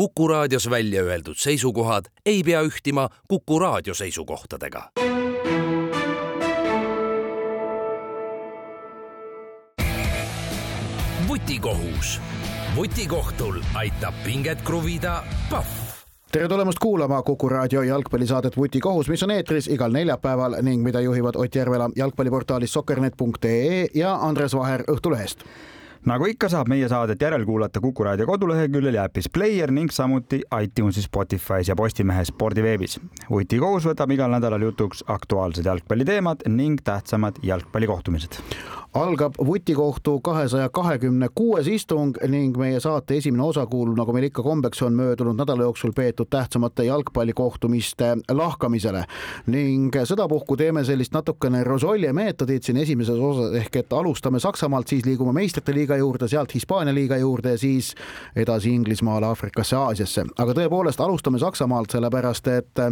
Kuku raadios välja öeldud seisukohad ei pea ühtima Kuku raadio seisukohtadega. vutikohus. vutikohtul aitab pinget kruvida Pahv tere tulemast kuulama Kuku raadio jalgpallisaadet Vutikohus, mis on eetris igal neljapäeval ning mida juhivad Ott Järvela jalgpalliportaalist sokkernet.ee ja Andres Vaher Õhtulehest nagu ikka, saab meie saadet järelkuulata Kuku raadio koduleheküljel ja äpis Player ning samuti iTunesis, Spotify's ja Postimehe spordiveebis. vutikohus võtab igal nädalal jutuks aktuaalsed jalgpalliteemad ning tähtsamad jalgpallikohtumised algab vutikohtu kahesaja kahekümne kuues istung ning meie saate esimene osa kuulub, nagu meil ikka kombeks on, möödunud nädala jooksul peetud tähtsamate jalgpallikohtumiste lahkamisele ning sedapuhku teeme sellist natukene Rosolje meetodit siin esimeses osas ehk et alustame Saksamaalt, siis liigume meistrite liiga juurde, sealt Hispaania liiga juurde ja siis edasi Inglismaale, Aafrikasse, Aasiasse. aga tõepoolest alustame Saksamaalt, sellepärast et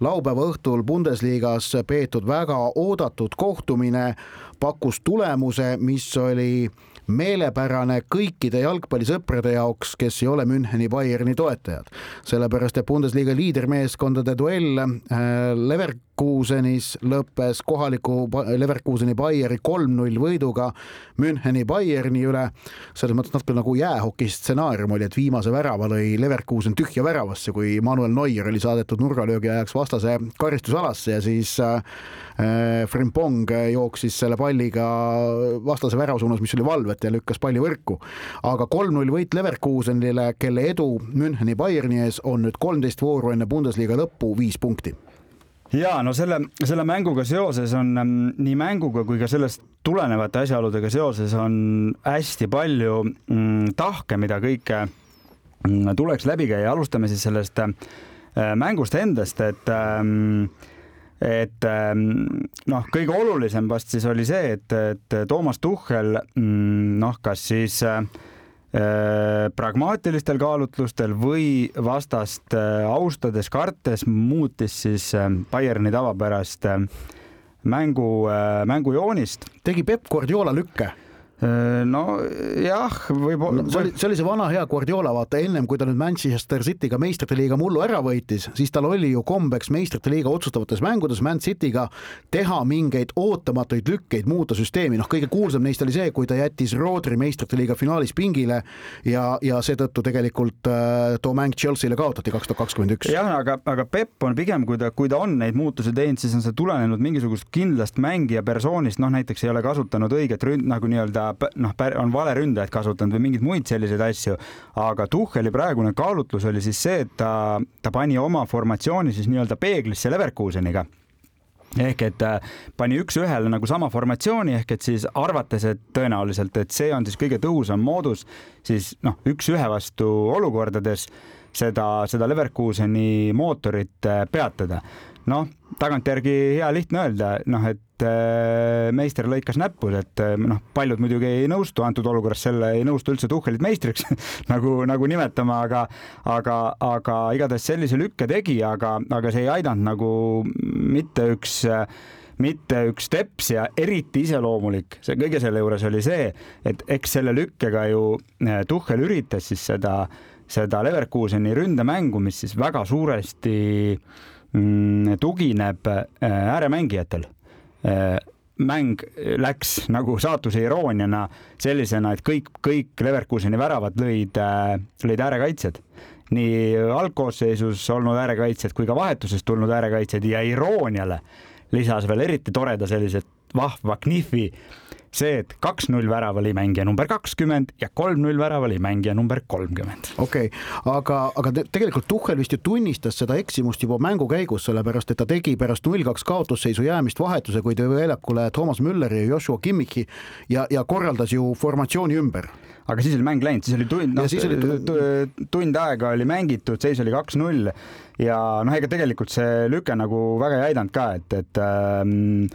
laupäeva õhtul Bundesliga-s peetud väga oodatud kohtumine pakkus tulemuse, mis oli meelepärane kõikide jalgpallisõprade jaoks, kes ei ole Müncheni Bayerni toetajad. sellepärast, et Bundesliga liidermeeskondade duell äh, Leverkusenis lõppes kohaliku Leverkuseni Bayeri kolm-null võiduga Müncheni Bayerni üle. selles mõttes natuke nagu jäähoki stsenaarium oli, et viimase värava lõi Leverkusen tühja väravasse, kui Manuel Neuer oli saadetud nurgalöögi ajaks vastase karistusalasse ja siis äh, Frimpong jooksis selle palliga vastase värava suunas, mis oli valvet ja lükkas palli võrku. aga kolm-null võit Leverkusenile, kelle edu Müncheni Bayerni ees on nüüd kolmteist vooru enne Bundesliga lõppu viis punkti ja no selle, selle mänguga seoses on mm, nii mänguga kui ka sellest tulenevate asjaoludega seoses on hästi palju mm, tahke, mida kõike mm, tuleks läbi käia. alustame siis sellest äh, mängust endast, et ähm, et ähm, noh, kõige olulisem vast siis oli see, et, et Toomas Tuhhel mm, noh, kas siis äh, pragmaatilistel kaalutlustel või vastast äh, austades, kartes muutis siis äh, Bayerni tavapärast äh, mängu äh,, mängujoonist. tegi Peep Guardiola lükke Äh, nojah, võib-olla no,. see oli, see oli see vana hea Guardiola, vaata ennem kui ta nüüd Manchester City'ga meistrite liiga mullu ära võitis, siis tal oli ju kombeks meistrite liiga otsustavates mängudes Man City'ga teha mingeid ootamatuid lükkeid, muuta süsteemi, noh, kõige kuulsam neist oli see, kui ta jättis Rodri meistrite liiga finaalis pingile ja, ja seetõttu tegelikult äh, too mäng Chelsea'le kaotati kaks tuhat kakskümmend üks. jah, aga, aga Pepp on pigem, kui ta, kui ta on neid muutusi teinud, siis on see tulenenud mingisugust kindlast mängija persoonist, noh näiteks ei ole kasutanud õiget ründ nagu nii-öelda noh, on valeründajaid kasutanud või mingeid muid selliseid asju, aga Tuhheli praegune kaalutlus oli siis see, et ta, ta pani oma formatsiooni siis nii-öelda peeglisse Leverkuseniga ehk et äh, pani üks-ühele nagu sama formatsiooni ehk et siis arvates, et tõenäoliselt, et see on siis kõige tõhusam moodus siis noh, üks-ühe vastu olukordades seda, seda Leverkuseni mootorit äh, peatada. Noh, tagantjärgi hea lihtne öelda, noh, et Äh, meister lõikas näppus, et äh, noh, paljud muidugi ei nõustu antud olukorras selle, ei nõustu üldse Tuhhelit meistriks nagu, nagu nimetama, aga, aga, aga igatahes sellise lükke tegi, aga, aga see ei aidanud nagu mitte üks mitte üks teps ja eriti iseloomulik, see kõige selle juures oli see, et eks selle lükkega ju äh, Tuhhel üritas siis seda, seda Leverkuseni ründemängu, mis siis väga suuresti mm, tugineb ääremängijatel Äh, mäng läks nagu saatuse irooniana sellisena, et kõik, kõik Leverkuseni väravad lõid, äh, lõid äärekaitsjad. nii algkoosseisus olnud äärekaitsjad kui ka vahetusest tulnud äärekaitsjad ja irooniale lisas veel eriti toreda sellise vahva knifi see, et kaks-null värava oli mängija number kakskümmend ja kolm-null värava oli mängija number kolmkümmend. okei okay., aga, aga te, tegelikult Tuhhel vist ju tunnistas seda eksimust juba mängu käigus, sellepärast et ta tegi pärast null-kaks kaotusseisu jäämist vahetuse, kui tõi väljakule Toomas Mülleri ja Joshua Kimmichi ja, ja korraldas ju formatsiooni ümber aga siis oli mäng läinud, siis oli tund, noh, oli... tund aega oli mängitud, seis oli kaks-null ja noh, ega tegelikult see lüke nagu väga ei aidanud ka, et, et, ähm,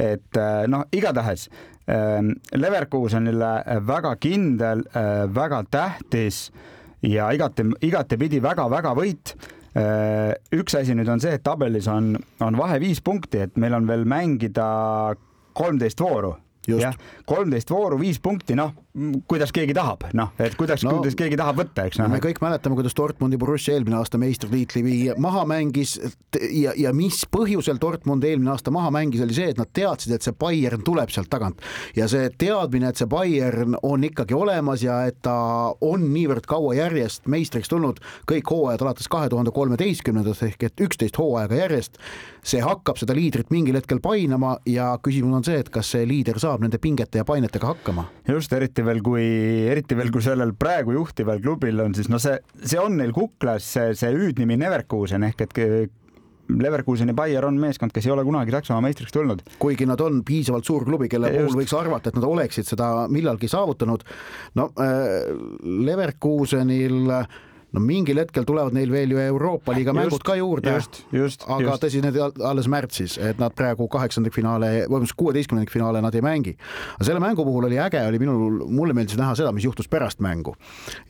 et äh, noh, igatahes ähm, Leverkusenile väga kindel, äh, väga tähtis ja igati, igatepidi väga-väga võit äh, üks asi nüüd on see, et tabelis on, on vahe viis punkti, et meil on veel mängida kolmteist vooru. jah, kolmteist vooru, viis punkti, noh kuidas keegi tahab, noh, et kuidas no,, kuidas keegi tahab võtta, eks noh. me kõik mäletame, kuidas Dortmundi Borussia eelmine aasta meistritiitli maha mängis ja, ja mis põhjusel Dortmund eelmine aasta maha mängis, oli see, et nad teadsid, et see Bayern tuleb sealt tagant ja see teadmine, et see Bayern on ikkagi olemas ja et ta on niivõrd kaua järjest meistriks tulnud, kõik hooajad alates kahe tuhande kolmeteistkümnendast ehk et üksteist hooaega järjest, see hakkab seda liidrit mingil hetkel painama ja küsimus on see, et kas see liider saab nende pingete ja painetega hakkama. just, eriti eriti veel kui, eriti veel kui sellel praegu juhtival klubil on, siis no see, see on neil kuklas see, see hüüdnimi Neverkusen ehk et Leverkuseni Bayer on meeskond, kes ei ole kunagi Saksamaa meistriks tulnud. kuigi nad on piisavalt suur klubi, kelle ja puhul võiks arvata, et nad oleksid seda millalgi saavutanud. no äh, Leverkusenil äh, no mingil hetkel tulevad neil veel ju Euroopa liiga mängud just, ka juurde, aga just. tõsi, need alles märtsis, et nad praegu kaheksandikfinaale, vabandust, kuueteistkümnendikfinaale nad ei mängi. aga selle mängu puhul oli äge, oli minul, mulle meeldis näha seda, mis juhtus pärast mängu.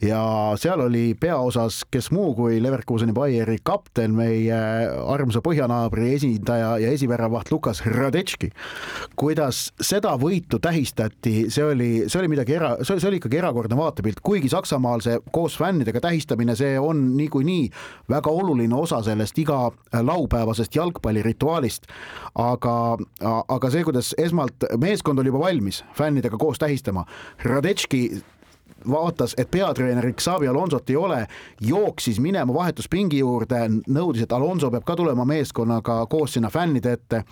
ja seal oli peaosas, kes muu kui Leverkuseni Bayeri kapten, meie armsa põhjanaabri esindaja ja esiväravaht Lukas Radetški. kuidas seda võitu tähistati, see oli, see oli midagi era-, see oli ikkagi erakordne vaatepilt, kuigi Saksamaal see koos fännidega tähistamine mängimine, see on niikuinii väga oluline osa sellest iga laupäevasest jalgpallirituaalist. aga, aga see, kuidas esmalt meeskond oli juba valmis fännidega koos tähistama, Radetški vaatas, et peatreeneriks Xavi Alonsot ei ole, jooksis minema vahetuspingi juurde, nõudis, et Alonso peab ka tulema meeskonnaga koos sinna fännide ette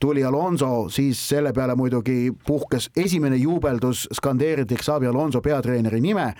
tuli Alonso, siis selle peale muidugi puhkes esimene juubeldus, skandeeriti Xavi Alonso peatreeneri nime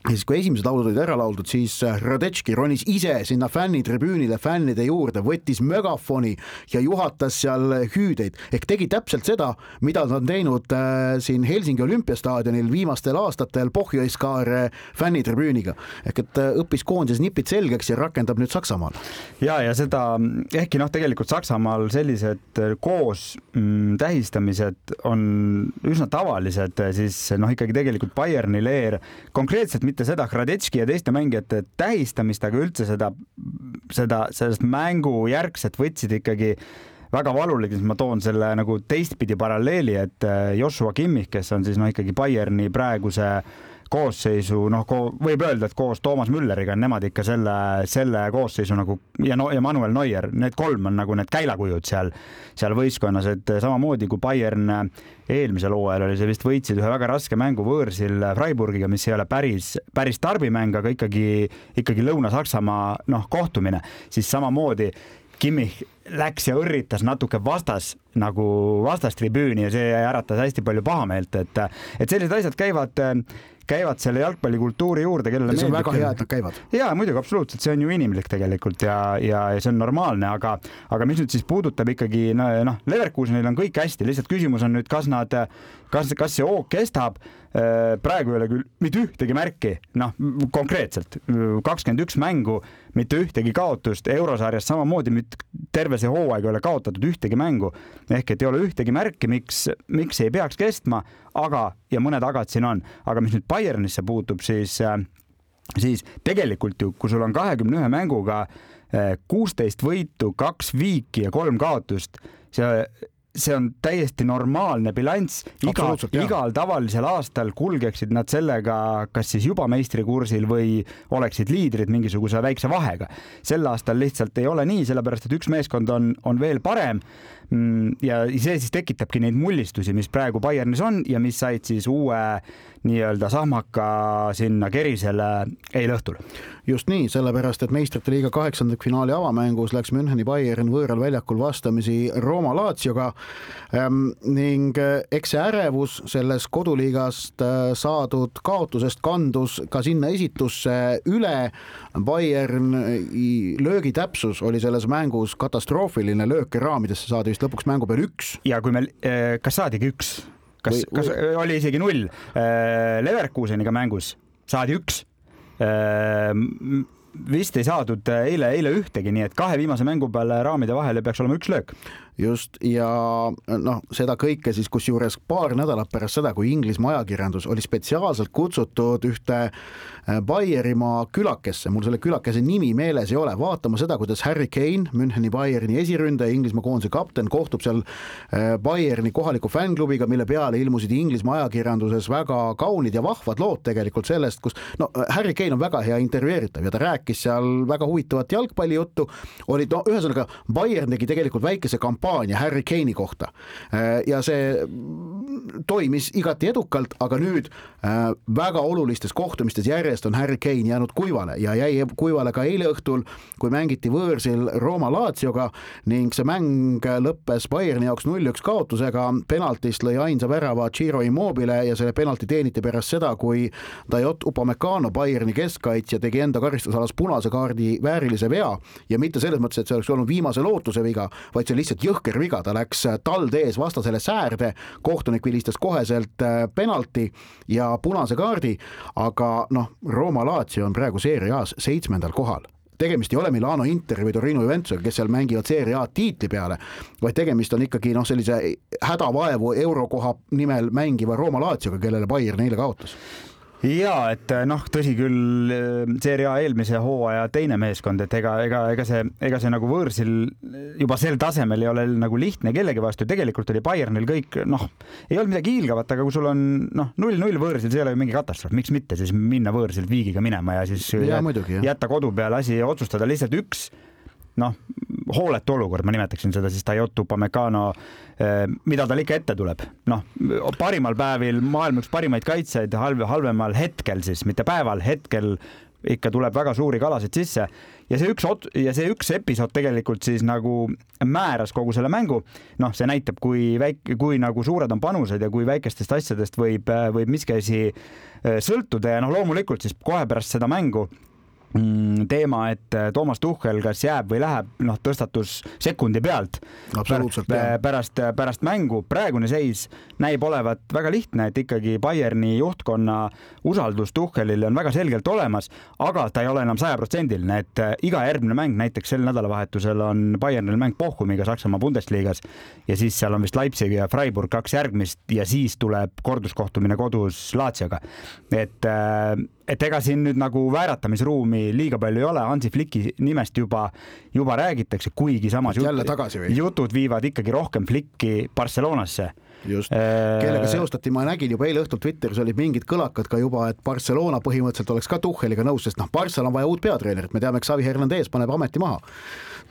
ja siis, kui esimesed laulud olid ära lauldud, siis äh, Radetški ronis ise sinna fännitribüünile, fännide juurde, võttis megafoni ja juhatas seal hüüdeid ehk tegi täpselt seda, mida ta on teinud äh, siin Helsingi olümpiastaadionil viimastel aastatel Pohjoiskaare fännitribüüniga. ehk et äh, õppis koondises nipid selgeks ja rakendab nüüd Saksamaal. ja, ja seda, ehkki noh, tegelikult Saksamaal sellised koos mm, tähistamised on üsna tavalised, siis noh, ikkagi tegelikult Bayerni leer konkreetselt mitte seda Hradetski ja teiste mängijate tähistamist, aga üldse seda, seda, sellest mängujärgset võtsid ikkagi väga valulik, siis ma toon selle nagu teistpidi paralleeli, et äh, Joshua Kimmich, kes on siis noh, ikkagi Bayerni praeguse äh, koosseisu, noh, võib öelda, et koos Toomas Mülleriga on nemad ikka selle, selle koosseisu nagu ja no ja Manuel Neuer, need kolm on nagu need käilakujud seal, seal võistkonnas, et samamoodi kui Bayern eelmisel hooajal oli see vist võitsid ühe väga raske mängu võõrsil Freiburgiga, mis ei ole päris, päris tarbimäng, aga ikkagi, ikkagi Lõuna-Saksamaa noh, kohtumine, siis samamoodi Kimmich läks ja õrritas natuke vastas nagu vastastribüüni ja see äratas hästi palju pahameelt, et, et sellised asjad käivad käivad selle jalgpallikultuuri juurde, kellele meeldib. see on väga hea, et nad käivad. ja muidugi absoluutselt, see on ju inimlik tegelikult ja, ja, ja see on normaalne, aga, aga mis nüüd siis puudutab ikkagi noh, Leverkusenil on kõik hästi, lihtsalt küsimus on nüüd, kas nad, kas, kas see hoog kestab? Äh, praegu ei ole küll mitte ühtegi märki, noh, konkreetselt kakskümmend üks mängu, mitte ühtegi kaotust, eurosarjas samamoodi terve see hooaeg ei ole kaotatud ühtegi mängu. ehk et ei ole ühtegi märki, miks, miks ei peaks kestma, aga, ja mõned agad siin on, aga mis nüüd Bayernisse puutub, siis, äh, siis tegelikult ju, kui sul on kahekümne ühe mänguga äh, kuusteist võitu, kaks viiki ja kolm kaotust, see see on täiesti normaalne bilanss, iga, igal tavalisel aastal kulgeksid nad sellega, kas siis juba meistrikursil või oleksid liidrid mingisuguse väikse vahega. sel aastal lihtsalt ei ole nii, sellepärast et üks meeskond on, on veel parem Mm, ja see siis tekitabki neid mullistusi, mis praegu Bayernis on ja mis said siis uue nii-öelda sahmaka sinna kerisele eile õhtul. just nii, sellepärast et meistrite liiga kaheksandikfinaali avamängus läks Müncheni Bayern võõral väljakul vastamisi Rooma Laatsioga ähm, ning äh, eks see ärevus sellest koduliigast äh, saadud kaotusest kandus ka sinna esitusse üle. Bayern löögi täpsus oli selles mängus katastroofiline, lööke raamidesse saadi vist lõpuks mängu peal üks. ja kui meil, eh, kas saadigi üks, kas, kas oli isegi null? Eh, Leverkuseniga mängus saadi üks. Eh, vist ei saadud eile, eile ühtegi, nii et kahe viimase mängu peale raamide vahele peaks olema üks löök just ja noh, seda kõike siis kusjuures paar nädalat pärast seda, kui Inglismaa ajakirjandus oli spetsiaalselt kutsutud ühte äh, Baierimaa külakesse, mul selle külakese nimi meeles ei ole, vaatama seda, kuidas Harry Kane, Müncheni Bayerni esiründaja, Inglismaa koondise kapten, kohtub seal äh, Bayerni kohaliku fännklubiga, mille peale ilmusid Inglismaa ajakirjanduses väga kaunid ja vahvad lood tegelikult sellest, kus no Harry Kane on väga hea intervjueeritav ja ta rääkis seal väga huvitavat jalgpallijuttu, olid no ühesõnaga Bayern tegi tegelikult väikese kampaania kampaania Harry Kane'i kohta. Äh, ja see toimis igati edukalt, aga nüüd äh, väga olulistes kohtumistes järjest on Harry Kane jäänud kuivale ja jäi kuivale ka eile õhtul, kui mängiti võõrsil Rooma Lazioga ning see mäng lõppes Bayerni jaoks null-üks kaotusega, penaltist lõi ainsa värava Ciro Immobile ja selle penalti teeniti pärast seda, kui Dayot Upamecano, Bayerni keskkaitsja, tegi enda karistusalas punase kaardi väärilise vea. Ja mitte selles mõttes, et see oleks olnud viimase lootuse viga, vaid see lihtsalt jõhker viga, ta läks tald ees vastasele säärde, kohtunik vilistas koheselt äh, penalti ja punase kaardi, aga noh, Rooma Lazio on praegu seeria A-s seitsmendal kohal. Tegemist ei ole Milano Interi või Torino Juventusega, kes seal mängivad Serie A tiitli peale, vaid tegemist on ikkagi noh, sellise hädavaevu eurokoha nimel mängiva Rooma Lazioga, kellele Bayern eile kaotas ja et eh, noh, tõsi küll, eh, Serie A eelmise hooaja teine meeskond, et ega, ega, ega see, ega see nagu võõrsil juba sel tasemel ei ole nagu lihtne kellegi vastu. tegelikult oli Bayernil kõik noh, ei olnud midagi hiilgavat, aga kui sul on noh, null-null võõrsil, see ei ole ju mingi katastroof, miks mitte siis minna võõrsilt viigiga minema ja siis ja, jät, muidugi, jätta kodu peale asi otsustada lihtsalt üks noh, hooletu olukord, ma nimetaksin seda siis Toyota Upamecano, eh, mida tal ikka ette tuleb. noh, parimal päevil maailma üks parimaid kaitsjaid, halv, halvemal hetkel siis, mitte päeval, hetkel ikka tuleb väga suuri kalasid sisse ja see üks ja see üks episood tegelikult siis nagu määras kogu selle mängu. noh, see näitab, kui väike, kui nagu suured on panused ja kui väikestest asjadest võib, võib miski asi eh, sõltuda ja noh, loomulikult siis kohe pärast seda mängu teema, et äh, Toomas Tuhhel kas jääb või läheb, noh, tõstatus sekundi pealt. pärast, pärast mängu. praegune seis näib olevat väga lihtne, et ikkagi Bayerni juhtkonna usaldus Tuhhelile on väga selgelt olemas, aga ta ei ole enam sajaprotsendiline, et äh, iga järgmine mäng, näiteks sel nädalavahetusel on Bayernil mäng Bochumiga Saksamaa Bundesligas ja siis seal on vist Leipzig ja Freiburg kaks järgmist ja siis tuleb korduskohtumine kodus Lazioga. et äh, et ega siin nüüd nagu vääratamisruumi liiga palju ei ole, Hansi Fliki nimest juba, juba räägitakse, kuigi samas jutud, jutud viivad ikkagi rohkem Flikki Barcelonasse. Just, kellega seostati, ma nägin juba eile õhtul Twitteris olid mingid kõlakad ka juba, et Barcelona põhimõtteliselt oleks ka Tuhheliga nõus, sest noh, Barssal on vaja uut peatreenerit, me teame, Xavi Hernandez paneb ameti maha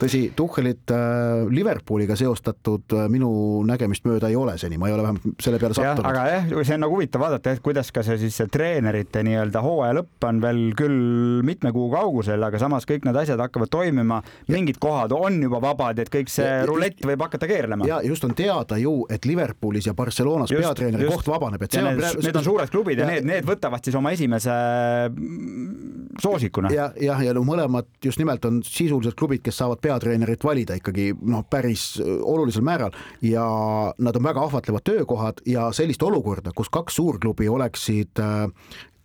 tõsi, Tuhhelit äh, Liverpooliga seostatud äh, minu nägemist mööda ei ole seni, ma ei ole vähemalt selle peale sattunud. aga jah, see on nagu huvitav vaadata, et kuidas ka see siis see treenerite nii-öelda hooaja lõpp on veel küll mitme kuu kaugusel, aga samas kõik need asjad hakkavad toimima, mingid kohad on juba vabad, et kõik see ja, rulett võib hakata keerlema. ja just on teada ju, et Liverpoolis ja Barcelonas just, peatreeneri just. koht vabaneb, et see ja on need, need on suured klubid ja, ja need, need võtavad siis oma esimese soosikuna. ja, jah, ja no mõlemad just nimelt on sisuliselt klubid, kes saavad peatreenerit valida ikkagi noh, päris äh, olulisel määral. Ja nad on väga ahvatlevad töökohad ja sellist olukorda, kus kaks suurklubi oleksid äh,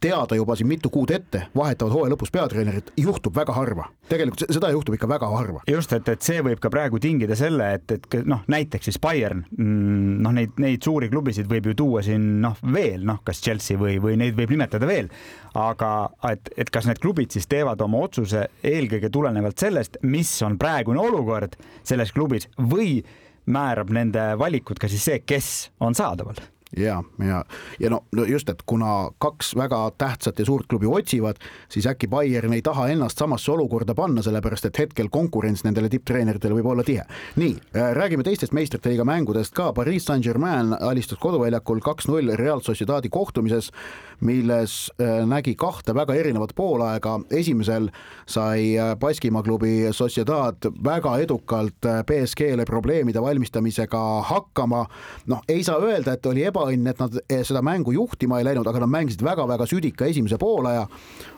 teada juba siin mitu kuud ette, vahetavad hooaja lõpus peatreenerit, juhtub väga harva. tegelikult seda juhtub ikka väga harva. just, et, et see võib ka praegu tingida selle, et, et noh, näiteks siis Bayern, mm, noh, neid, neid suuri klubisid võib ju tuua siin noh, veel noh, kas Chelsea või, või neid võib nimetada veel, aga et, et kas need klubid siis teevad oma otsuse eelkõige tulenevalt sellest, mis on praegune olukord selles klubis või määrab nende valikud ka siis see, kes on saadaval ja, ja, ja no, no just, et kuna kaks väga tähtsat ja suurt klubi otsivad, siis äkki Bayern ei taha ennast samasse olukorda panna, sellepärast et hetkel konkurents nendele tipptreeneritele võib olla tihe. nii, äh, räägime teistest meistrite liiga mängudest ka. Pariis Saint-Germain alistas koduväljakul kaks-null Real Sociedadi kohtumises, milles äh, nägi kahte väga erinevat poolaega. esimesel sai äh, Baskimaa klubi Sociedad väga edukalt BSG-le probleemide valmistamisega hakkama. noh, ei saa öelda, et oli eba ebaõnn, et nad eh, seda mängu juhtima ei läinud, aga nad mängisid väga-väga südika esimese poolaja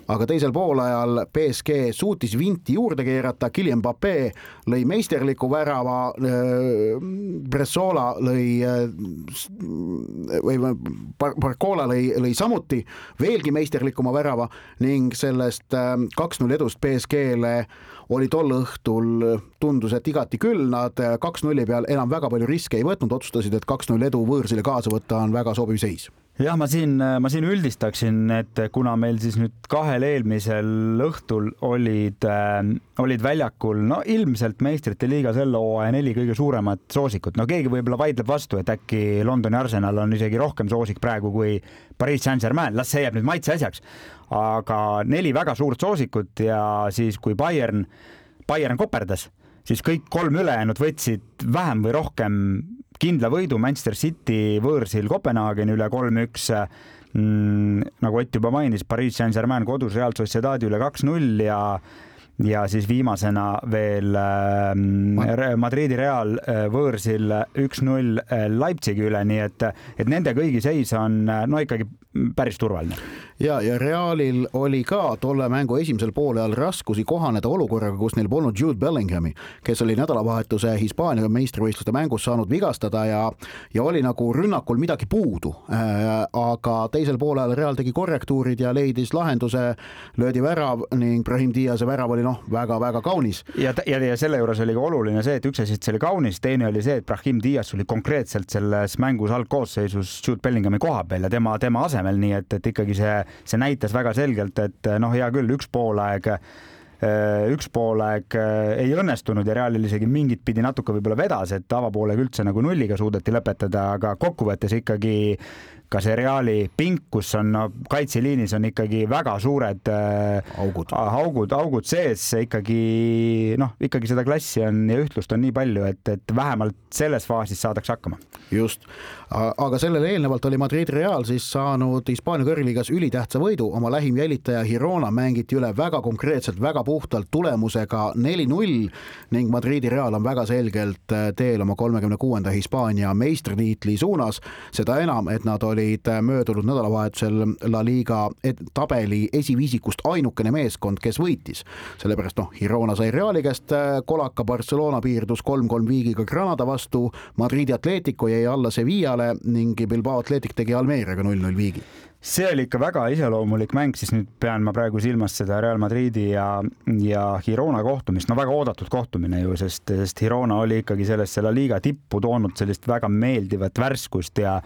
aga teisel poolajal BSG suutis vinti juurde keerata, Guillem Pape lõi meisterliku värava, Bressola lõi või Barcola lõi, lõi samuti veelgi meisterlikuma värava ning sellest kaks-null edust BSG-le oli tol õhtul, tundus, et igati küll, nad kaks-nulli peal enam väga palju riske ei võtnud, otsustasid, et kaks-null edu võõrsile kaasa võtta on väga sobiv seis jah, ma siin, ma siin üldistaksin, et kuna meil siis nüüd kahel eelmisel õhtul olid äh,, olid väljakul no ilmselt meistrite liiga selle hooaja neli kõige suuremat soosikut, no keegi võib-olla vaidleb vastu, et äkki Londoni Arsenal on isegi rohkem soosik praegu kui Pariis Saint-Germain, las see jääb nüüd maitse asjaks. aga neli väga suurt soosikut ja siis, kui Bayern, Bayern koperdas, siis kõik kolm ülejäänud võtsid vähem või rohkem kindla võidu Manchester City võõrsil Kopenhaageni üle kolm-üks mm,. nagu Ott juba mainis, Pariis Saint-Germain kodus Real Sociedadi üle kaks-null ja ja siis viimasena veel äh, Madridi Real äh, võõrsil üks-null äh, Leipzigi üle, nii et, et nende kõigi seis on no ikkagi päris turvaline ja, ja Realil oli ka tolle mängu esimesel poolel raskusi kohaneda olukorraga, kus neil polnud Jude Bellinghami, kes oli nädalavahetuse Hispaania meistrivõistluste mängus saanud vigastada ja, ja oli nagu rünnakul midagi puudu äh,. aga teisel poolel Real tegi korrektuurid ja leidis lahenduse, löödi värav ning Brahim Diase värav oli noh, väga-väga kaunis. ja, ja, ja selle juures oli ka oluline see, et üks asi, et see oli kaunis, teine oli see, et Brahim Dias oli konkreetselt selles mängus algkoosseisus Jude Bellinghami koha peal ja tema, tema asemel, nii et, et ikkagi see see näitas väga selgelt, et noh, hea küll, üks poolaeg äh, üks poolaeg äh, ei õnnestunud ja Realil isegi mingit pidi natuke võib-olla vedas, et avapoolega üldse nagu nulliga suudeti lõpetada, aga kokkuvõttes ikkagi ka see Reali pink, kus on no, kaitseliinis on ikkagi väga suured äh, augud, augud, augud sees, ikkagi noh, ikkagi seda klassi on ja ühtlust on nii palju, et, et vähemalt selles faasis saadakse hakkama. just, aga sellele eelnevalt oli Madrid Real siis saanud Hispaania kõrgliigas ülitähtsa võidu, oma lähim jälitaja Girona mängiti üle väga konkreetselt, väga puhtalt tulemusega neli-null ning Madridi Real on väga selgelt äh, teel oma kolmekümne kuuenda Hispaania meistritiitli suunas, seda enam, et nad olid olid äh, möödunud nädalavahetusel La Liga tabeli esiviisikust ainukene meeskond, kes võitis. sellepärast noh, Girona sai Reali käest äh, kolaka, Barcelona piirdus kolm-kolm viigiga Granada vastu, Madridi Atletico jäi alla Sevillale ning Bilbao Atletic tegi Almeeriaga null-null viigi see oli ikka väga iseloomulik mäng, siis nüüd pean ma praegu silmas seda Real Madridi ja, ja Girona kohtumist, no väga oodatud kohtumine ju, sest, sest Girona oli ikkagi sellesse La Liga tippu toonud sellist väga meeldivat värskust ja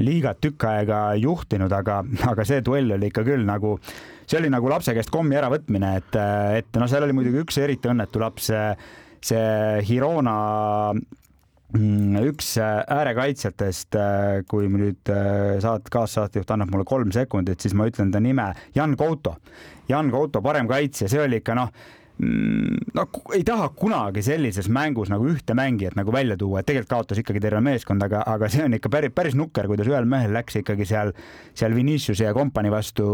liigat tükk aega juhtinud, aga, aga see duell oli ikka küll nagu, see oli nagu lapse käest kommi äravõtmine, et, et noh, seal oli muidugi üks eriti õnnetu laps, see Hirona üks äärekaitsjatest, kui nüüd saat-, kaassaatejuht annab mulle kolm sekundit, siis ma ütlen ta nime, Jan Couto. Jan Couto, parem kaitsja, see oli ikka noh Mm, no ei taha kunagi sellises mängus nagu ühte mängijat nagu välja tuua, et tegelikult kaotas ikkagi terve meeskond, aga, aga see on ikka päris, päris nukker, kuidas ühel mehel läks ikkagi seal, seal Viniciuse ja kompanii vastu,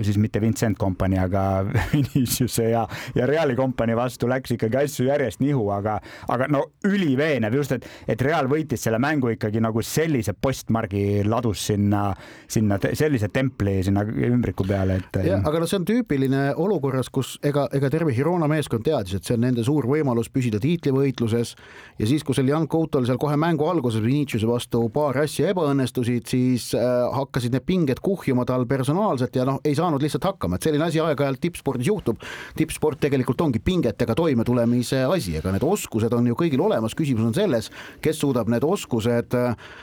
siis mitte Vincent kompanii, aga Viniciuse ja, ja Reali kompanii vastu läks ikkagi asju järjest nihu, aga, aga no üliveenev just, et, et Real võitis selle mängu ikkagi nagu sellise postmargi ladus sinna, sinna sellise templi sinna ümbriku peale, et. aga no see on tüüpiline olukorras, kus ega, ega terve Hirona Barcelona meeskond teadis, et see on nende suur võimalus püsida tiitlivõitluses. Ja siis, kui seal Jan Coutol seal kohe mängu alguses Viniciuse vastu paar asja ebaõnnestusid, siis äh, hakkasid need pinged kuhjuma tal personaalselt ja noh, ei saanud lihtsalt hakkama, et selline asi aeg-ajalt tippspordis juhtub. tippsport tegelikult ongi pingetega toimetulemise asi, ega need oskused on ju kõigil olemas, küsimus on selles, kes suudab need oskused äh,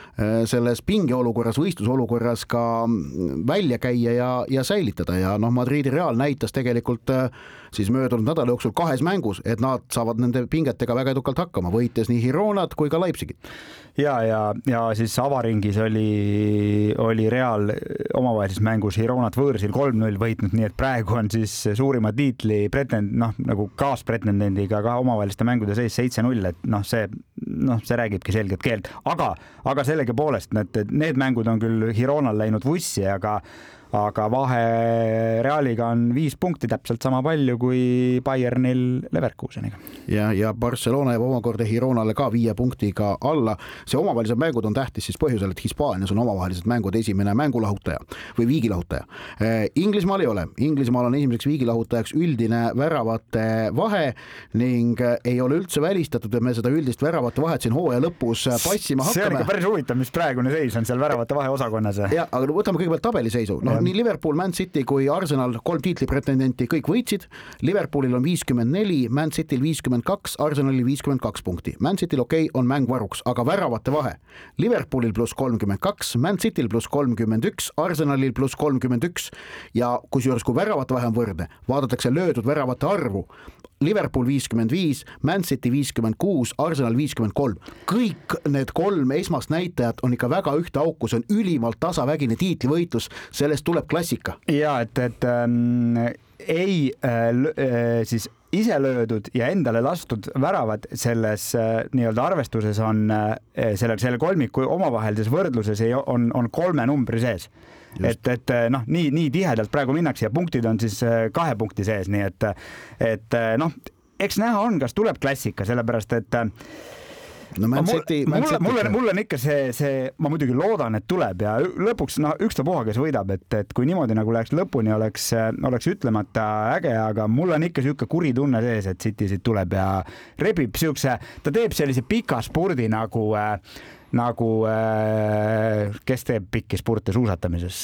selles pingeolukorras, võistlusolukorras ka välja käia ja, ja säilitada. Ja noh, Madridi Real näitas tegelikult äh, siis möödunud nädala jooksul kahes mängus, et nad saavad nende pingetega väga edukalt hakkama, võites nii Hironat kui ka Leipzigit. ja, ja, ja siis avaringis oli, oli Real omavahelises mängus Hironat võõrsil kolm-null võitnud, nii et praegu on siis suurima tiitli pretend-, noh, nagu kaaspretendendiga ka omavaheliste mängude seis seitse-null, et noh, see, noh, see räägibki selget keelt, aga, aga sellegipoolest need, need mängud on küll Hironal läinud vussi, aga aga vahe Realiga on viis punkti, täpselt sama palju kui Bayernil Leverkuseniga. ja, ja Barcelona jääb omakorda Gironale ka viie punktiga alla. see omavahelised mängud on tähtis siis põhjusel, et Hispaanias on omavahelised mängud esimene mängulahutaja või viigilahutaja. Inglismaal ei ole, Inglismaal on esimeseks viigilahutajaks üldine väravate vahe ning ei ole üldse välistatud, et me seda üldist väravate vahet siin hooaja lõpus passima hakkame. see on ikka päris huvitav, mis praegune seis on seal väravate vahe osakonnas. ja, aga võtame kõigepealt tabeliseisu, noh nii Liverpool, Man City kui Arsenal, kolm tiitlipretendenti, kõik võitsid. Liverpoolil on viiskümmend neli, Man Cityl viiskümmend kaks, Arsenalil viiskümmend kaks punkti. Man Cityl okei okay,, on mäng varuks, aga väravate vahe. Liverpoolil pluss kolmkümmend kaks, Man Cityl pluss kolmkümmend üks, Arsenalil pluss kolmkümmend üks ja kusjuures, kui väravate vahe on võrdne, vaadatakse löödud väravate arvu Liverpool viiskümmend viis, Man City viiskümmend kuus, Arsenal viiskümmend kolm. kõik need kolm esmast näitajat on ikka väga ühte auku, see on ülimalt tasavägine tiitlivõitlus, sellest tuleb klassika. ja et, et ähm, ei äh, äh, siis ise löödud ja endale lastud väravad selles äh, nii-öelda arvestuses on äh, selle, selle kolmiku omavahelises võrdluses ei, on, on kolme numbri sees et, et noh, nii, nii tihedalt praegu minnakse ja punktid on siis kahe punkti sees, nii et, et noh, eks näha on, kas tuleb klassika, sellepärast et no Man City, mul, mul, mul on, mul on ikka see, see, ma muidugi loodan, et tuleb ja lõpuks noh, ükstapuha, kes võidab, et, et kui niimoodi nagu läheks lõpuni, oleks, oleks ütlemata äge, aga mul on ikka niisugune kuri tunne sees, et City siit tuleb ja rebib niisuguse, ta teeb sellise pika spurdi nagu äh, nagu äh, kes teeb pikki spurte suusatamises.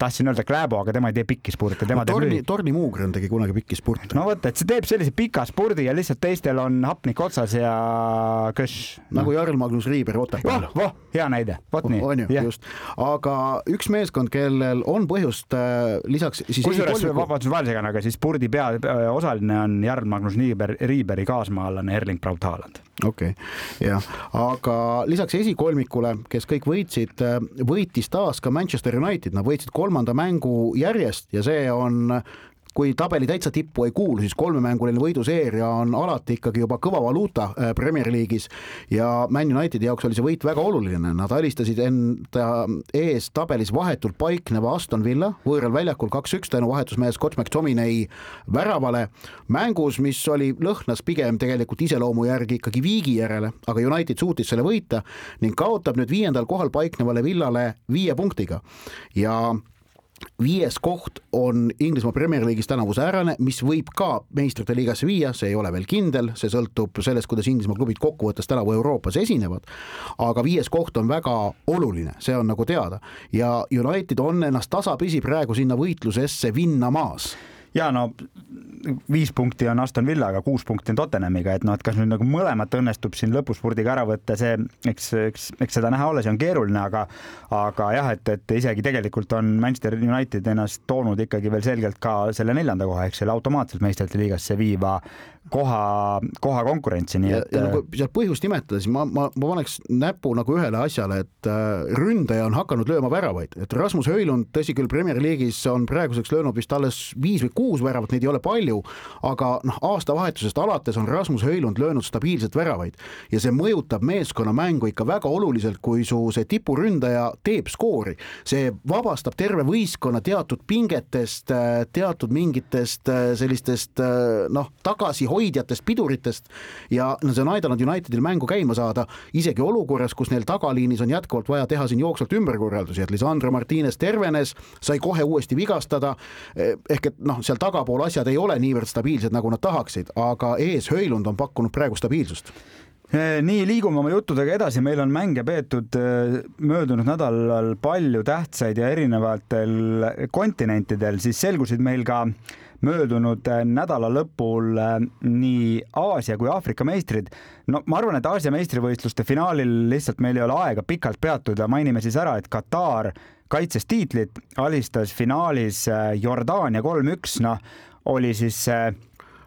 Tahtsin öelda Kläbo, aga tema ei tee pikki spurte, tema no, teeb torni, Torni Muugren tegi kunagi pikki spurte. no vot, et see teeb sellise pika spurdi ja lihtsalt teistel on hapnik otsas ja köš no.. nagu Jarl Magnus Riiber Otepääl. voh, voh, hea näide, vot nii. on ju, just. aga üks meeskond, kellel on põhjust äh, lisaks siis kusjuures, vabandust, vahele segan, aga siis spurdi peaosaline on Jarl Magnus Riiber, Riiberi kaasmaalane Erling Braut Haaland okei okay., jah, aga lisaks esikolmikule, kes kõik võitsid, võitis taas ka Manchester United, nad võitsid kolmanda mängu järjest ja see on kui tabeli täitsa tippu ei kuulu, siis kolmemänguline võiduseeria on alati ikkagi juba kõva valuuta äh, Premier League'is. Ja Man Unitedi jaoks oli see võit väga oluline, nad alistasid enda ees tabelis vahetult paikneva Aston Villa võõral väljakul kaks-üks tänu vahetusmehe Scott McTominay väravale. Mängus, mis oli, lõhnas pigem tegelikult iseloomu järgi ikkagi viigi järele, aga United suutis selle võita ning kaotab nüüd viiendal kohal paiknevale Villale viie punktiga. Ja viies koht on Inglismaa Premier League'is tänavu säärane, mis võib ka meistrite liigasse viia, see ei ole veel kindel, see sõltub sellest, kuidas Inglismaa klubid kokkuvõttes tänavu Euroopas esinevad. aga viies koht on väga oluline, see on nagu teada ja United on ennast tasapisi praegu sinna võitlusesse vinnamas ja no viis punkti on Aston Villaga, kuus punkti on Tottenhamiga, et noh, et kas nüüd nagu mõlemat õnnestub siin lõpuspurdiga ära võtta, see, eks, eks, eks seda näha ole, see on keeruline, aga aga jah, et, et isegi tegelikult on Manchester United ennast toonud ikkagi veel selgelt ka selle neljanda koha ehk selle automaatselt meistrite liigasse viiva koha, koha konkurentsi, nii et. ja kui sealt põhjust nimetada, siis ma, ma, ma paneks näpu nagu ühele asjale, et äh, ründaja on hakanud lööma väravaid, et Rasmus Höylund, tõsi küll, Premier League'is on praeguseks löönud vist alles viis või kuus väravat, neid ei ole palju, aga noh, aastavahetusest alates on Rasmus Höylund löönud stabiilselt väravaid ja see mõjutab meeskonna mängu ikka väga oluliselt, kui su see tipuründaja teeb skoori, see vabastab terve võistkonna teatud pingetest, äh, teatud mingitest äh, sellistest noh, tagasi hoidjatest, piduritest ja no see on aidanud Unitedil mängu käima saada isegi olukorras, kus neil tagaliinis on jätkuvalt vaja teha siin jooksvalt ümberkorraldusi, et Lisandro Martines tervenes, sai kohe uuesti vigastada. ehk et noh, seal tagapool asjad ei ole niivõrd stabiilsed, nagu nad tahaksid, aga ees Höylund on pakkunud praegu stabiilsust nii, liigume oma juttudega edasi, meil on mänge peetud möödunud nädalal palju tähtsaid ja erinevatel kontinentidel, siis selgusid meil ka äh, möödunud äh, nädala lõpul äh, nii Aasia kui Aafrika meistrid. no ma arvan, et Aasia meistrivõistluste finaalil lihtsalt meil ei ole aega pikalt peatuda, mainime siis ära, et Katar kaitses tiitlit, alistas finaalis äh, Jordaania kolm-üks, noh, oli siis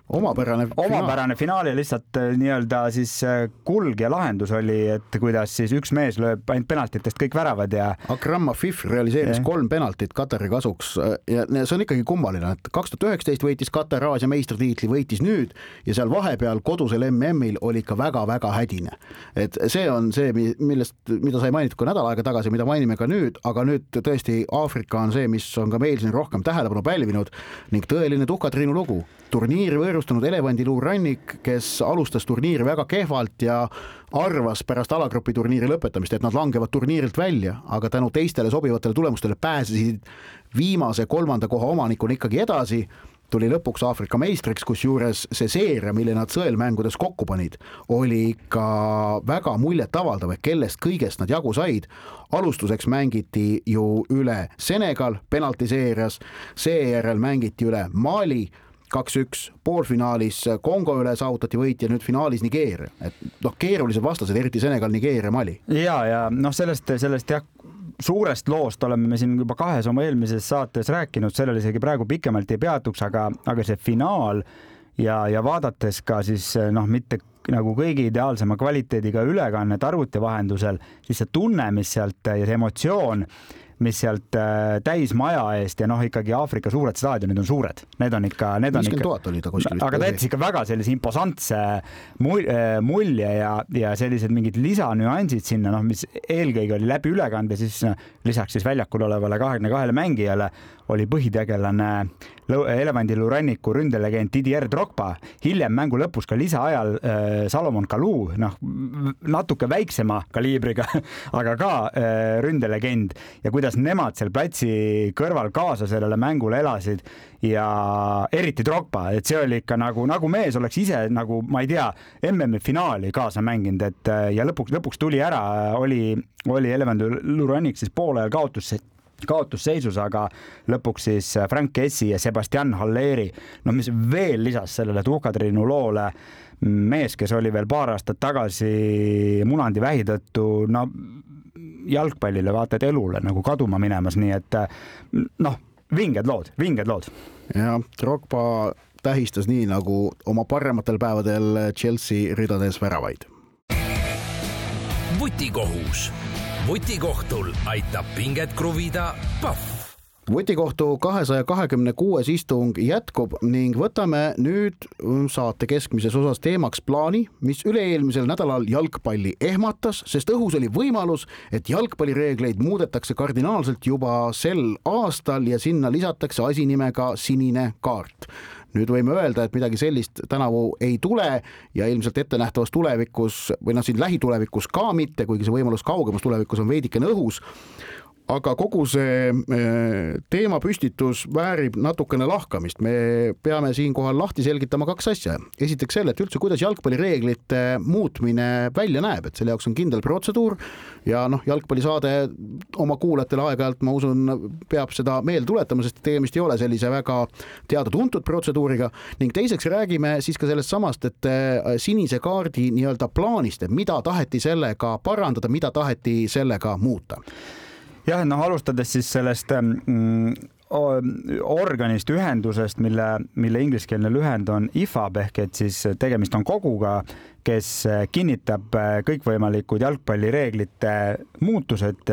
omapärane omapärane finaal ja lihtsalt äh, nii-öelda siis äh, kulg ja lahendus oli, et kuidas siis üks mees lööb ainult penaltitest kõik väravad ja. Akram Afif realiseeris yeah. kolm penaltit Katari kasuks ja see on ikkagi kummaline, et kaks tuhat üheksateist võitis Katar Aasia meistritiitli, võitis nüüd ja seal vahepeal kodusel MM-il oli ikka väga-väga hädine. et see on see, millest, mida sai mainitud ka nädal aega tagasi, mida mainime ka nüüd, aga nüüd tõesti Aafrika on see, mis on ka meil siin rohkem tähelepanu pälvinud ning tõeline tuhkatriinu lugu turniiri võõrustanud elevandiluurannik, kes alustas turniiri väga kehvalt ja arvas pärast alagrupi turniiri lõpetamist, et nad langevad turniirilt välja, aga tänu teistele sobivatele tulemustele pääsesid viimase kolmanda koha omanikuna ikkagi edasi tuli lõpuks Aafrika meistriks, kusjuures see seeria, mille nad sõelmängudes kokku panid, oli ikka väga muljetavaldav, et kellest kõigest nad jagu said. alustuseks mängiti ju üle Senegal penaltiseerias, seejärel mängiti üle Mali kaks-üks, poolfinaalis Kongo üle saavutati võit ja nüüd finaalis Nigeeria, et noh, keerulised vastased, eriti Senegal, Nigeeria, Mali. ja, ja noh, sellest, sellest jah, suurest loost oleme me siin juba kahes oma eelmises saates rääkinud, sellele isegi praegu pikemalt ei peatuks, aga, aga see finaal ja, ja vaadates ka siis noh, mitte nagu kõige ideaalsema kvaliteediga ülekannet arvuti vahendusel, siis see tunne, mis sealt ja see emotsioon mis sealt äh, täismaja eest ja noh, ikkagi Aafrika suured staadionid on suured, need on ikka, need on ikka. tuhat oli ta kuskil. aga ta jättis ikka väga sellise imposantse äh, mulje ja, ja sellised mingid lisanüansid sinna, noh, mis eelkõige oli läbi ülekande, siis lisaks siis väljakul olevale kahekümne kahele mängijale oli põhitegelane Elevandiluu ranniku ründelegend Didier Drogba, hiljem mängu lõpus ka lisaajal äh, Salomon Kalou, noh natuke väiksema kaliibriga, aga ka äh, ründelegend. Ja kuidas nemad seal platsi kõrval kaasa sellele mängule elasid ja eriti Drogba, et see oli ikka nagu, nagu mees oleks ise nagu ma ei tea, MM-i finaali kaasa mänginud, et äh, ja lõpuks, lõpuks tuli ära, oli, oli Elevandiluu rannik siis poolajal kaotus kaotusseisus, aga lõpuks siis Frank Kessi ja Sebastian Halleri, no mis veel lisas sellele tuhkatriinu loole, mees, kes oli veel paar aastat tagasi munandivähi tõttu, no jalgpallile, vaata et elule nagu kaduma minemas, nii et noh, vinged lood, vinged lood. jah, Drogba tähistas nii nagu oma parematel päevadel Chelsea ridades väravaid. vutikohus vutikohtul aitab pinget kruvida Pahv vutikohtu kahesaja kahekümne kuues istung jätkub ning võtame nüüd saate keskmises osas teemaks plaani, mis üle-eelmisel nädalal jalgpalli ehmatas, sest õhus oli võimalus, et jalgpallireegleid muudetakse kardinaalselt juba sel aastal ja sinna lisatakse asi nimega sinine kaart nüüd võime öelda, et midagi sellist tänavu ei tule ja ilmselt ettenähtavas tulevikus või noh, siin lähitulevikus ka mitte, kuigi see võimalus kaugemas tulevikus on veidikene õhus aga kogu see eh, teemapüstitus väärib natukene lahkamist, me peame siinkohal lahti selgitama kaks asja. esiteks selle, et üldse, kuidas jalgpallireeglite muutmine välja näeb, et selle jaoks on kindel protseduur ja noh, jalgpallisaade oma kuulajatele aeg-ajalt, ma usun, peab seda meelde tuletama, sest tegemist ei ole sellise väga teada-tuntud protseduuriga. Ning teiseks räägime siis ka sellest samast, et eh, sinise kaardi nii-öelda plaanist, et mida taheti sellega parandada, mida taheti sellega muuta jah, noh, alustades siis sellest mm, organist, ühendusest, mille, mille ingliskeelne lühend on IFAB ehk et siis tegemist on koguga, kes kinnitab kõikvõimalikud jalgpallireeglite muutused.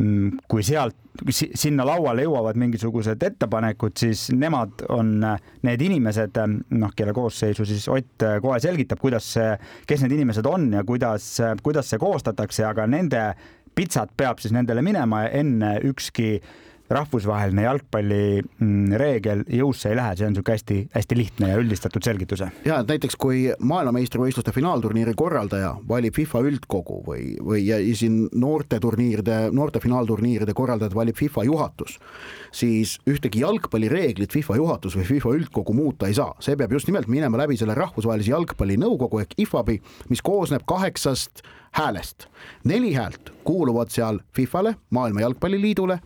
Mm, kui sealt sinna lauale jõuavad mingisugused ettepanekud, siis nemad on need inimesed, noh, kelle koosseisu siis Ott kohe selgitab, kuidas see, kes need inimesed on ja kuidas, kuidas see koostatakse, aga nende pitsat peab siis nendele minema ja enne ükski rahvusvaheline jalgpallireegel mm, jõusse ei lähe, see on niisugune hästi-hästi lihtne ja üldistatud selgitus. ja et näiteks kui maailmameistrivõistluste finaalturniiri korraldaja valib FIFA üldkogu või, või ja siin noorteturniiride, noorte finaalturniiride korraldajad valib FIFA juhatus, siis ühtegi jalgpallireeglit FIFA juhatus või FIFA üldkogu muuta ei saa, see peab just nimelt minema läbi selle rahvusvahelise jalgpallinõukogu ehk IFAB-i, mis koosneb kaheksast häälest. neli häält kuuluvad seal Fifale, Maailma Jalgpalliliidule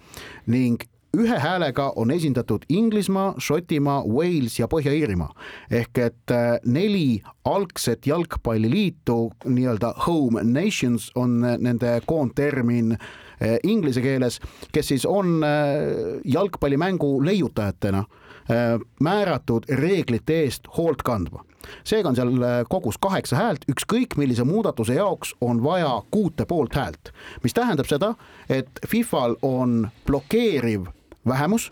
ning ühe häälega on esindatud Inglismaa, Šotimaa, Wales ja Põhja-Iirimaa ehk et äh, neli algset jalgpalliliitu, nii-öelda home nations on nende koondtermin äh, inglise keeles, kes siis on äh, jalgpallimängu leiutajatena määratud reeglite eest hoolt kandma seega on seal kogus kaheksa häält, ükskõik millise muudatuse jaoks on vaja kuute poolt häält, mis tähendab seda, et Fifal on blokeeriv vähemus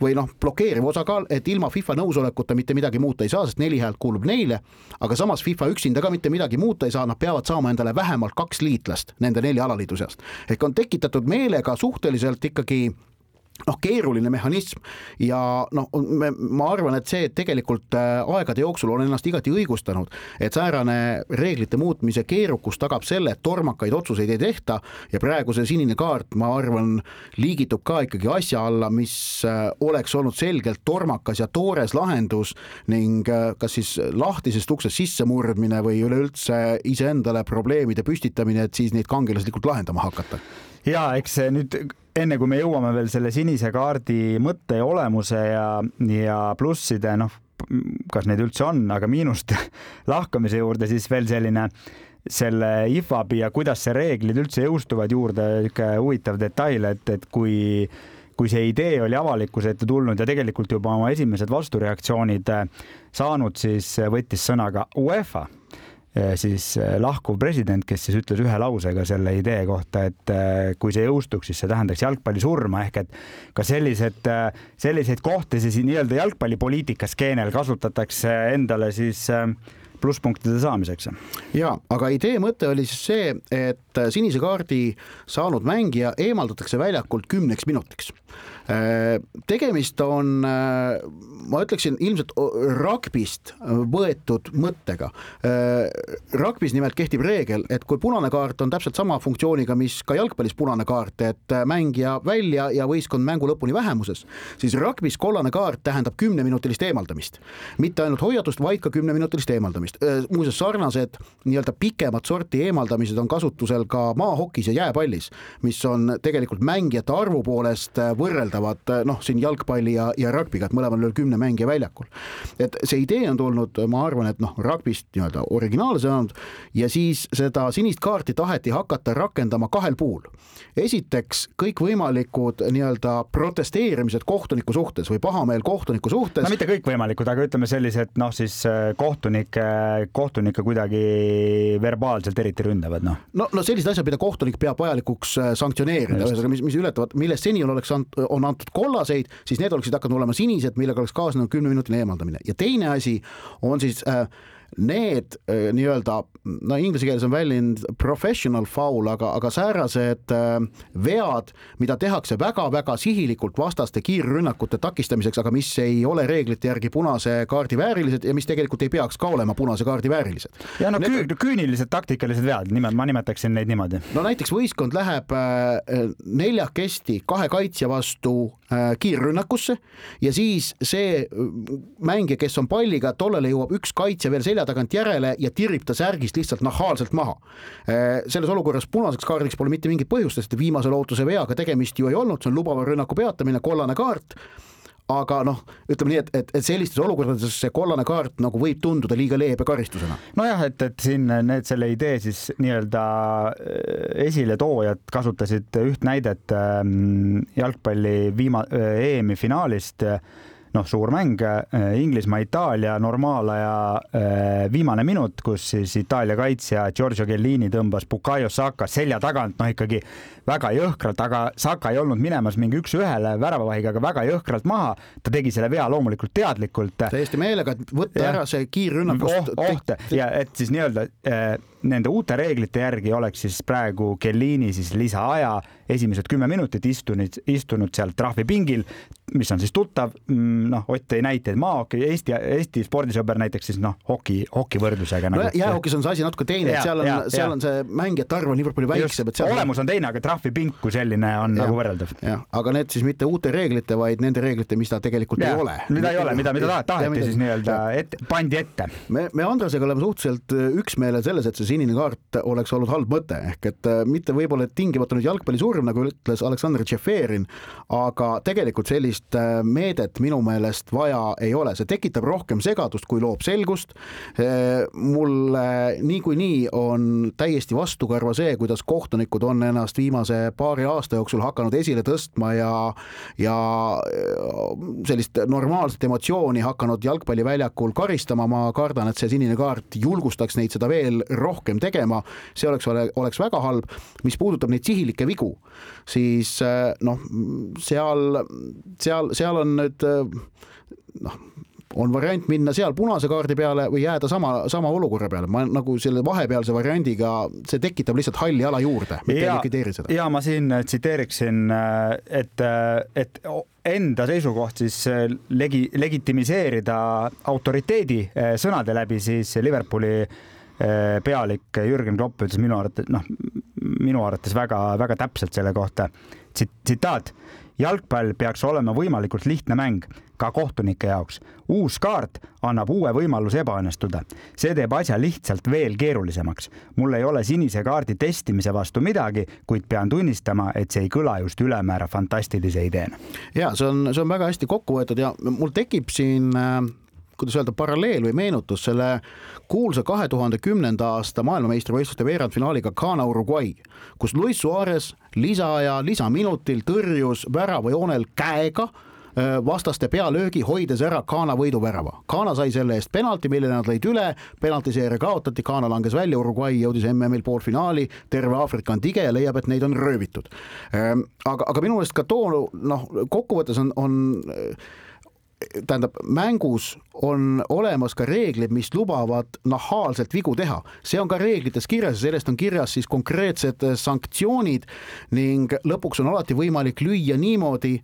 või noh, blokeeriv osakaal, et ilma FIFA nõusolekuta mitte midagi muuta ei saa, sest neli häält kuulub neile, aga samas FIFA üksinda ka mitte midagi muuta ei saa, nad peavad saama endale vähemalt kaks liitlast nende nelja alaliidu seast. ehk on tekitatud meelega suhteliselt ikkagi noh, keeruline mehhanism ja noh, ma arvan, et see tegelikult äh, aegade jooksul on ennast igati õigustanud, et säärane reeglite muutmise keerukus tagab selle, et tormakaid otsuseid ei tehta ja praegu see sinine kaart, ma arvan, liigitub ka ikkagi asja alla, mis äh, oleks olnud selgelt tormakas ja toores lahendus ning äh, kas siis lahtisest uksest sissemurdmine või üleüldse iseendale probleemide püstitamine, et siis neid kangelaslikult lahendama hakata ja eks nüüd enne kui me jõuame veel selle sinise kaardi mõtte ja olemuse ja, ja plusside, noh, kas neid üldse on, aga miinuste lahkamise juurde, siis veel selline selle IFAB-i ja kuidas see reeglid üldse jõustuvad juurde, niisugune huvitav detail, et, et kui kui see idee oli avalikkuse ette tulnud ja tegelikult juba oma esimesed vastureaktsioonid saanud, siis võttis sõna ka UEFA. Eh, siis eh, lahkuv president, kes siis ütles ühe lausega selle idee kohta, et eh, kui see jõustuks, siis see tähendaks jalgpalli surma ehk et ka sellised, selliseid kohti siis nii-öelda jalgpallipoliitika skeenel kasutatakse endale siis plusspunktide saamiseks. ja, aga idee mõte oli siis see, et sinise kaardi saanud mängija eemaldatakse väljakult kümneks minutiks tegemist on, äh, ma ütleksin ilmselt ragbist võetud mõttega. Äh, ragbis nimelt kehtib reegel, et kui punane kaart on täpselt sama funktsiooniga, mis ka jalgpallis punane kaart, et mängija välja ja võistkond mängu lõpuni vähemuses, siis ragbis kollane kaart tähendab kümneminutilist eemaldamist. mitte ainult hoiatust, vaid ka kümneminutilist eemaldamist. muuseas, sarnased nii-öelda pikemat sorti eemaldamised on kasutusel ka maahokis ja jääpallis, mis on tegelikult mängijate arvu poolest võrreldav võrreldavad noh, siin jalgpalli ja, ja rugby'ga, et mõlemal on kümne mängija väljakul. et see idee on tulnud, ma arvan, et noh, rugby'st nii-öelda originaalse olnud ja siis seda sinist kaarti taheti hakata rakendama kahel puhul. esiteks kõikvõimalikud nii-öelda protesteerimised kohtuniku suhtes või pahameel kohtuniku suhtes. no mitte kõikvõimalikud, aga ütleme sellised noh, siis äh, kohtunikke, kohtunikke kuidagi verbaalselt eriti ründavad, noh. no, no sellised asjad, mida kohtunik peab vajalikuks äh, sanktsioneerida, ühesõnaga, mis, mis ületavad, millest seni on, oleks on antud kollaseid, siis need oleksid hakanud olema sinised, millega oleks kaasnenud kümneminutiline eemaldamine. Ja teine asi on siis äh, need äh, nii-öelda, no inglise keeles on väljend professional foul, aga, aga säärased äh, vead, mida tehakse väga-väga sihilikult vastaste kiirrünnakute takistamiseks, aga mis ei ole reeglite järgi punase kaardi väärilised ja mis tegelikult ei peaks ka olema punase kaardi väärilised. ja no need... küünilised taktikalised vead, nimed, ma nimetaksin neid niimoodi. no näiteks võistkond läheb äh, neljakesti kahe kaitsja vastu kiirrünnakusse ja siis see mängija, kes on palliga, tollele jõuab üks kaitsja veel selja tagant järele ja tirib ta särgist lihtsalt nahaalselt maha. Äh, selles olukorras punaseks kaardiks pole mitte mingit põhjust, sest viimase lootuse veaga tegemist ju ei olnud, see on lubava rünnaku peatamine, kollane kaart aga noh, ütleme nii, et, et, et sellistes olukordades see kollane kaart nagu võib tunduda liiga leebe karistusena. nojah, et, et siin need selle idee siis nii-öelda äh, esiletoojad kasutasid üht näidet ähm, jalgpalli viima-, äh, EM-i finaalist noh, suur mäng äh, Inglismaa-Itaalia normaalaja äh, viimane minut, kus siis Itaalia kaitsja Giorgio Chiellini tõmbas Bukayo Saka selja tagant, noh ikkagi väga jõhkralt, aga Saka ei olnud minemas mingi üks-ühele väravavahiga, aga väga jõhkralt maha. ta tegi selle vea loomulikult teadlikult. täiesti meelega, et võtta ja. ära see kiirrünnakust oh,. oht ja et siis nii-öelda äh, nende uute reeglite järgi oleks siis praegu Chiellini siis lisaaja esimesed kümme minutit istunud, istunud seal trahvipingil, mis on siis tuttav, mm, noh, Ott tõi näiteid maahoki, Eesti, Eesti spordisõber näiteks siis noh, hoki, hoki võrdlusega nagu. no, jäähokis on see asi natuke teine, et seal on, seal on see mängijate arv on niivõrd palju väiksem, et seal olemus on teine, aga trahvipink kui selline on ja, nagu võrreldav. jah, aga need siis mitte uute reeglite, vaid nende reeglite, mis ta tegelikult ja, ei ole. mida ei ole, mida, mida taheti siis nii-öelda ette, pandi ette. me, me Andresega oleme suhteliselt üksmeelel selles, et see sinine kaart oleks olnud halb mõte, ehk et äh, mitte võib-olla tingimata nüüd jalgpalli surma, kurb, nagu ütles Aleksandr Tšeferin, aga tegelikult sellist äh, meedet minu meelest vaja ei ole, see tekitab rohkem segadust, kui loob selgust. mulle niikuinii on täiesti vastukarva see, kuidas kohtunikud on ennast viimase paari aasta jooksul hakanud esile tõstma ja, ja sellist normaalset emotsiooni hakanud jalgpalliväljakul karistama, ma kardan, et see sinine kaart julgustaks neid seda veel rohkem tegema, see oleks, oleks väga halb. mis puudutab neid sihilikke vigu, siis noh, seal, seal, seal on nüüd noh, on variant minna seal punase kaardi peale või jääda sama, sama olukorra peale, ma nagu selle vahepealse variandiga, see tekitab lihtsalt halli ala juurde, mitte ei likvideeri seda. ja ma siin tsiteeriksin, et, et enda seisukoht siis legi-, legitimiseerida autoriteedi sõnade läbi, siis Liverpooli pealik Jürgen Klopp ütles minu arvates, noh, minu arvates väga-väga täpselt selle kohta. tsitaat, jalgpall peaks olema võimalikult lihtne mäng ka kohtunike jaoks. uus kaart annab uue võimaluse ebaõnnestuda. see teeb asja lihtsalt veel keerulisemaks. mul ei ole sinise kaardi testimise vastu midagi, kuid pean tunnistama, et see ei kõla just ülemäära fantastilise ideena. ja see on, see on väga hästi kokku võetud ja mul tekib siin äh kuidas öelda, paralleel või meenutus selle kuulsa kahe tuhande kümnenda aasta maailmameistrivõistluste veerandfinaaliga Ghana Uruguay, kus Luis Suarez lisaaja, lisaminutil tõrjus väravajoonel käega vastaste pealöögi, hoides ära Ghana võiduvärava. Ghana sai selle eest penalti, mille nad lõid üle, penaltiseeria kaotati, Ghana langes välja, Uruguay jõudis MM-il poolfinaali, terve Aafrika on tige ja leiab, et neid on röövitud. Aga, aga minu meelest ka too noh, kokkuvõttes on, on tähendab, mängus on olemas ka reeglid, mis lubavad nahaalselt vigu teha, see on ka reeglites kirjas ja sellest on kirjas siis konkreetsed sanktsioonid ning lõpuks on alati võimalik lüüa niimoodi,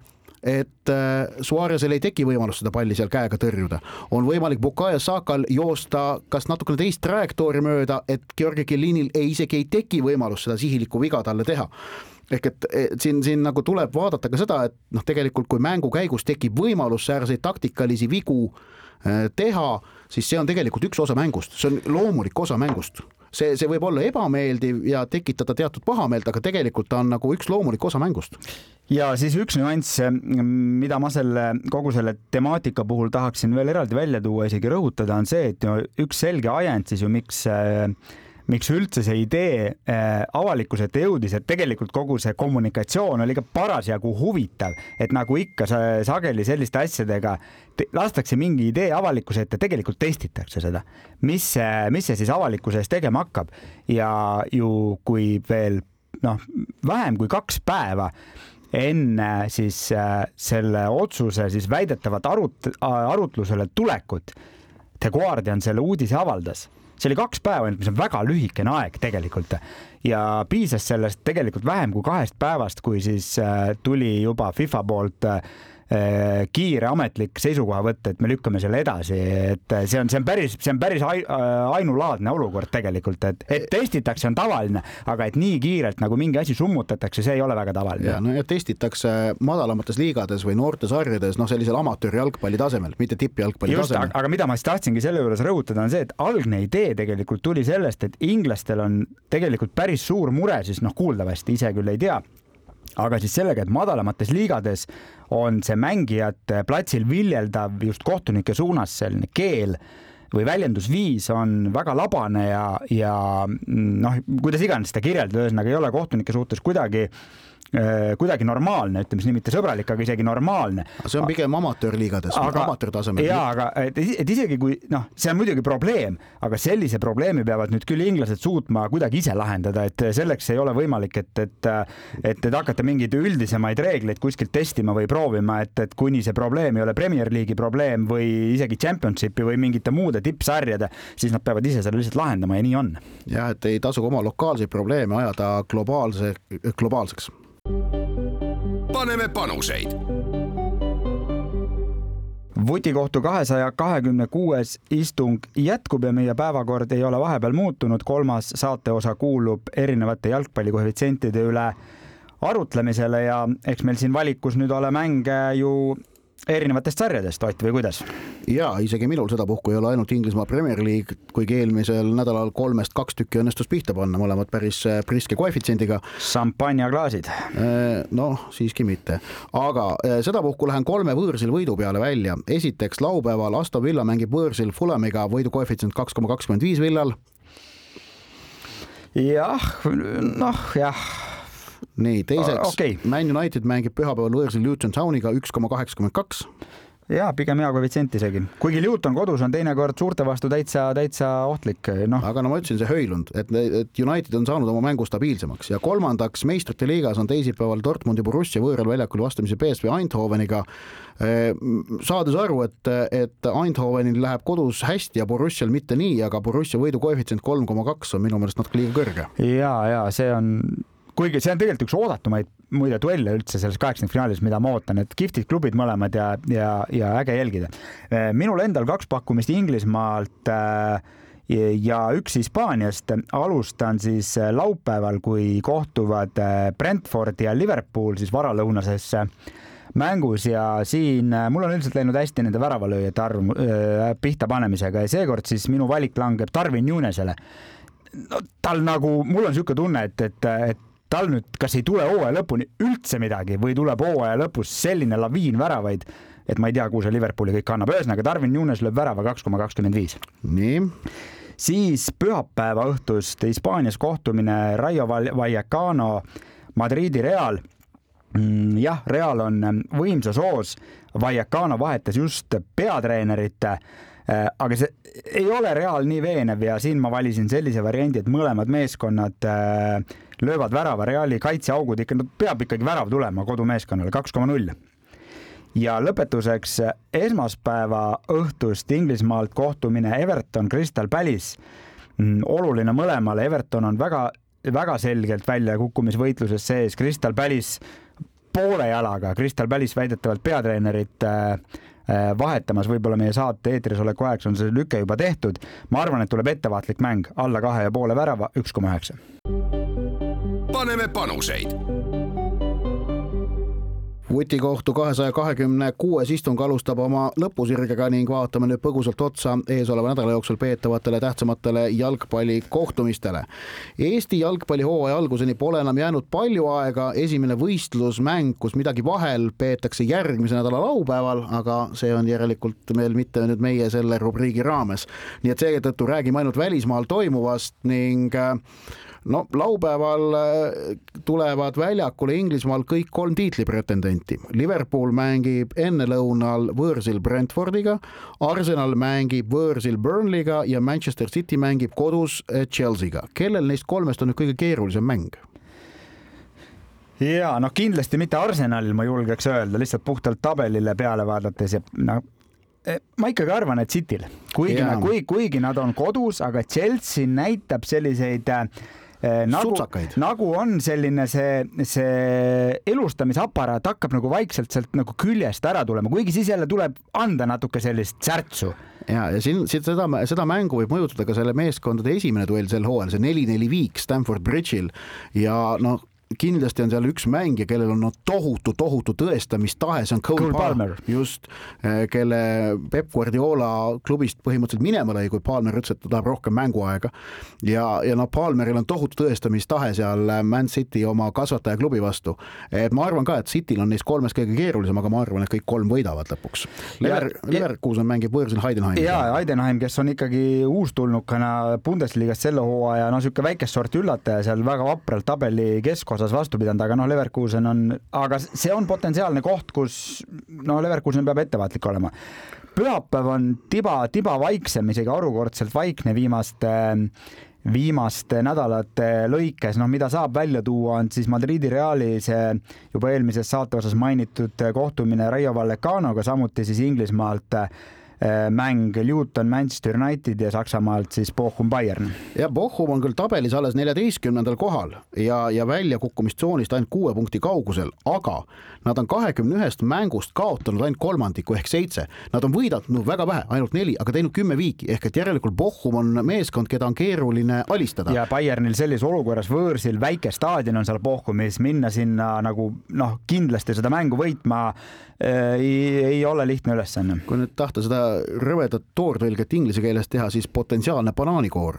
et äh, Suarezil ei teki võimalust seda palli seal käega tõrjuda. on võimalik Bukayo Sakal joosta kas natukene teist trajektoori mööda, et Georgi Killinil ei isegi ei teki võimalust seda sihilikku viga talle teha ehk et, et siin, siin nagu tuleb vaadata ka seda, et noh, tegelikult kui mängu käigus tekib võimalus säärseid taktikalisi vigu äh, teha, siis see on tegelikult üks osa mängust, see on loomulik osa mängust. See, see võib olla ebameeldiv ja tekitada teatud pahameelt, aga tegelikult ta on nagu üks loomulik osa mängust. Ja siis üks nüanss, mida ma selle kogu selle temaatika puhul tahaksin veel eraldi välja tuua, isegi rõhutada, on see, et üks selge ajend siis ju miks äh, miks üldse see idee äh, avalikkuse ette jõudis, et tegelikult kogu see kommunikatsioon oli ka parasjagu huvitav, et nagu ikka sa, sageli selliste asjadega lastakse mingi idee avalikkuse ette, tegelikult testitakse seda, mis mis see siis avalikkuse ees tegema hakkab? Ja ju kui veel noh, vähem kui kaks päeva enne siis äh, selle otsuse siis väidetavat arut-, arutlusele tulekut The Guardian selle uudise avaldas see oli kaks päeva, mis on väga lühikene aeg tegelikult. Ja piisas sellest tegelikult vähem kui kahest päevast, kui siis äh, tuli juba FIFA poolt Äh, kiire ametlik seisukohavõtt, et me lükkame selle edasi, et see on, see on päris, see on päris ainulaadne olukord tegelikult, et, et testitakse, on tavaline, aga et nii kiirelt nagu mingi asi summutatakse, see ei ole väga tavaline. ja no ja testitakse madalamates liigades või noortesarjades, noh, sellisel amatöörjalgpalli tasemel, mitte tippjalgpalli Just, tasemel. aga mida ma siis tahtsingi selle juures rõhutada, on see, et algne idee tegelikult tuli sellest, et inglastel on tegelikult päris suur mure siis noh, kuuldavasti ise küll ei tea aga siis sellega, et madalamates liigades on see mängijate platsil viljeldav just kohtunike suunas selline keel või väljendusviis on väga labane ja, ja noh, kuidas iganes seda kirjeldada, ühesõnaga ei ole kohtunike suhtes kuidagi Äh, kuidagi normaalne, ütleme siis mitte sõbralik, aga isegi normaalne. see on pigem amatöörliigades, amatöörtasemel. jaa, aga et, et isegi kui noh, see on muidugi probleem, aga sellise probleemi peavad nüüd küll inglased suutma kuidagi ise lahendada, et selleks ei ole võimalik, et, et et, et hakata mingeid üldisemaid reegleid kuskilt testima või proovima, et, et kuni see probleem ei ole Premier League'i probleem või isegi Championshipi või mingite muude tippsarjade, siis nad peavad ise selle lihtsalt lahendama ja nii on. jah, et ei tasu oma lokaalseid probleeme ajada globaalse, globaalseks paneme panuseid. vutikohtu kahesaja kahekümne kuues istung jätkub ja meie päevakord ei ole vahepeal muutunud, kolmas saateosa kuulub erinevate jalgpallikoefitsientide üle arutlemisele ja eks meil siin valikus nüüd ole mänge ju erinevatest sarjadest, Ott, või kuidas? ja isegi minul sedapuhku ei ole ainult Inglismaa Premier League, kuigi eelmisel nädalal kolmest kaks tükki õnnestus pihta panna, mõlemad päris äh, priske koefitsiendiga. šampanjaklaasid. Äh, noh, siiski mitte, aga äh, sedapuhku lähen kolme võõrsil võidu peale välja. esiteks laupäeval Aston Villa mängib võõrsil Fulamiga, võidukoefitsient kaks koma kakskümmend viis Villal. jah, noh jah nii, teiseks okay. Man United mängib pühapäeval võõrsil Luton Towniga üks koma kaheksakümmend kaks ja pigem hea koefitsient isegi, kuigi Newton kodus on teinekord suurte vastu täitsa, täitsa ohtlik, noh. aga no ma ütlesin, see Höylund, et, et United on saanud oma mängu stabiilsemaks ja kolmandaks meistrite liigas on teisipäeval Dortmundi Borussia võõral väljakul vastamisi BSV Eindhoveniga. saades aru, et, et Eindhovenil läheb kodus hästi ja Borussial mitte nii, aga Borussia võidu koefitsient kolm koma kaks on minu meelest natuke liiga kõrge. ja, ja see on kuigi see on tegelikult üks oodatumaid muide duelle üldse selles kaheksakümnendfinaalis, mida ma ootan, et kihvtid klubid mõlemad ja, ja, ja äge jälgida. minul endal kaks pakkumist Inglismaalt äh, ja üks Hispaaniast. alustan siis laupäeval, kui kohtuvad äh, Brentford ja Liverpool siis varalõunases mängus ja siin äh, mul on üldiselt läinud hästi nende väravalööjate arv pihta panemisega ja seekord siis minu valik langeb Darwin Nunesele no tal nagu, mul on niisugune tunne, et, et, et tal nüüd kas ei tule hooaja lõpuni üldse midagi või tuleb hooaja lõpus selline laviin väravaid, et ma ei tea, kuhu see Liverpooli kõik annab, ühesõnaga Darwin Nunes lööb värava kaks koma kakskümmend viis. nii siis pühapäeva õhtust Hispaanias kohtumine Raio Vallecano, Madridi Real. Mm, jah, Real on võimsas hoos, Vallecano vahetas just peatreenerit Äh, aga see ei ole Real nii veenev ja siin ma valisin sellise variandi, et mõlemad meeskonnad äh, löövad värava, Reali kaitseaugud ikka, no peab ikkagi värav tulema kodumeeskonnale, kaks koma null. ja lõpetuseks esmaspäeva õhtust Inglismaalt kohtumine Everton Crystal Palace. Mm, oluline mõlemale, Everton on väga, väga selgelt väljakukkumisvõitluses sees, Crystal Palace poole jalaga, Crystal Palace väidetavalt peatreenerit äh, Äh, vahetamas, võib-olla meie saate eetris oleku ajaks on see lüke juba tehtud. ma arvan, et tuleb ettevaatlik mäng alla kahe ja poole värava, üks koma üheksa. Paneme panuseid vutikohtu kahesaja kahekümne kuues istung alustab oma lõpusirgega ning vaatame nüüd põgusalt otsa eesoleva nädala jooksul peetavatele tähtsamatele jalgpallikohtumistele. Eesti jalgpallihooaja alguseni pole enam jäänud palju aega, esimene võistlusmäng, kus midagi vahel, peetakse järgmise nädala laupäeval, aga see on järelikult meil mitte nüüd meie selle rubriigi raames. nii et seetõttu räägime ainult välismaal toimuvast ning äh, no laupäeval äh, tulevad väljakule Inglismaal kõik kolm tiitlipretendenti. Liverpool mängib ennelõunal võõrsil Brentfordiga, Arsenal mängib võõrsil Burnley'ga ja Manchester City mängib kodus äh, Chelsea'ga. kellel neist kolmest on nüüd kõige keerulisem mäng? ja noh, kindlasti mitte Arsenalil, ma julgeks öelda, lihtsalt puhtalt tabelile peale vaadates ja noh, eh, ma ikkagi arvan, et Cityl, kuigi, kui, kuigi nad on kodus, aga Chelsea näitab selliseid äh, nagu, nagu on selline see, see elustamisaparaat hakkab nagu vaikselt sealt nagu küljest ära tulema, kuigi siis jälle tuleb anda natuke sellist särtsu. Ja, ja siin seda, seda mängu võib mõjutada ka selle meeskondade esimene duell sel hooajal, see neli-neli viik Stanford Bridge'il. Ja noh kindlasti on seal üks mängija, kellel on no tohutu, tohutu tõestamistahe, see on Cole, Cole Palmer, Palmer., just, eh, kelle Peep Guardiola klubist põhimõtteliselt minema lõi, kui Palmer ütles, et ta tahab rohkem mänguaega. ja, ja noh, Palmeril on tohutu tõestamistahe seal Man City oma kasvatajaklubi vastu. et ma arvan ka, et Cityl on neist kolmest kõige keerulisem, aga ma arvan, et kõik kolm võidavad lõpuks. Lever, Leverkusen mängib võõrsil Heidenheimi. ja Heidenheim, kes on ikkagi uustulnukana Bundesliga-st selle hooaja, no niisugune väikest sorti üllataja seal väga vapralt tabeli keskosas osas vastu pidanud, aga noh, Leverkusen on, aga see on potentsiaalne koht, kus no Leverkusen peab ettevaatlik olema. pühapäev on tiba, tiba vaiksem, isegi harukordselt vaikne viimaste viimaste nädalate lõikes, noh, mida saab välja tuua, on siis Madridi Reali see juba eelmises saate osas mainitud kohtumine Raio Vallecanoga, samuti siis Inglismaalt mäng Luton, Manchester United ja Saksamaalt siis Bochum, Bayern. ja Bochum on küll tabelis alles neljateistkümnendal kohal ja, ja väljakukkumistsoonist ainult kuue punkti kaugusel, aga nad on kahekümne ühest mängust kaotanud ainult kolmandiku ehk seitse. Nad on võidatnud väga vähe, ainult neli, aga teinud kümme viiki ehk et järelikult Bochum on meeskond, keda on keeruline alistada. ja Bayernil sellises olukorras võõrsil väike staadion on seal Bochumis, minna sinna nagu noh, kindlasti seda mängu võitma äh, ei, ei ole lihtne ülesanne. kui nüüd tahta seda rõvedat toortõlget inglise keeles teha, siis potentsiaalne banaanikoor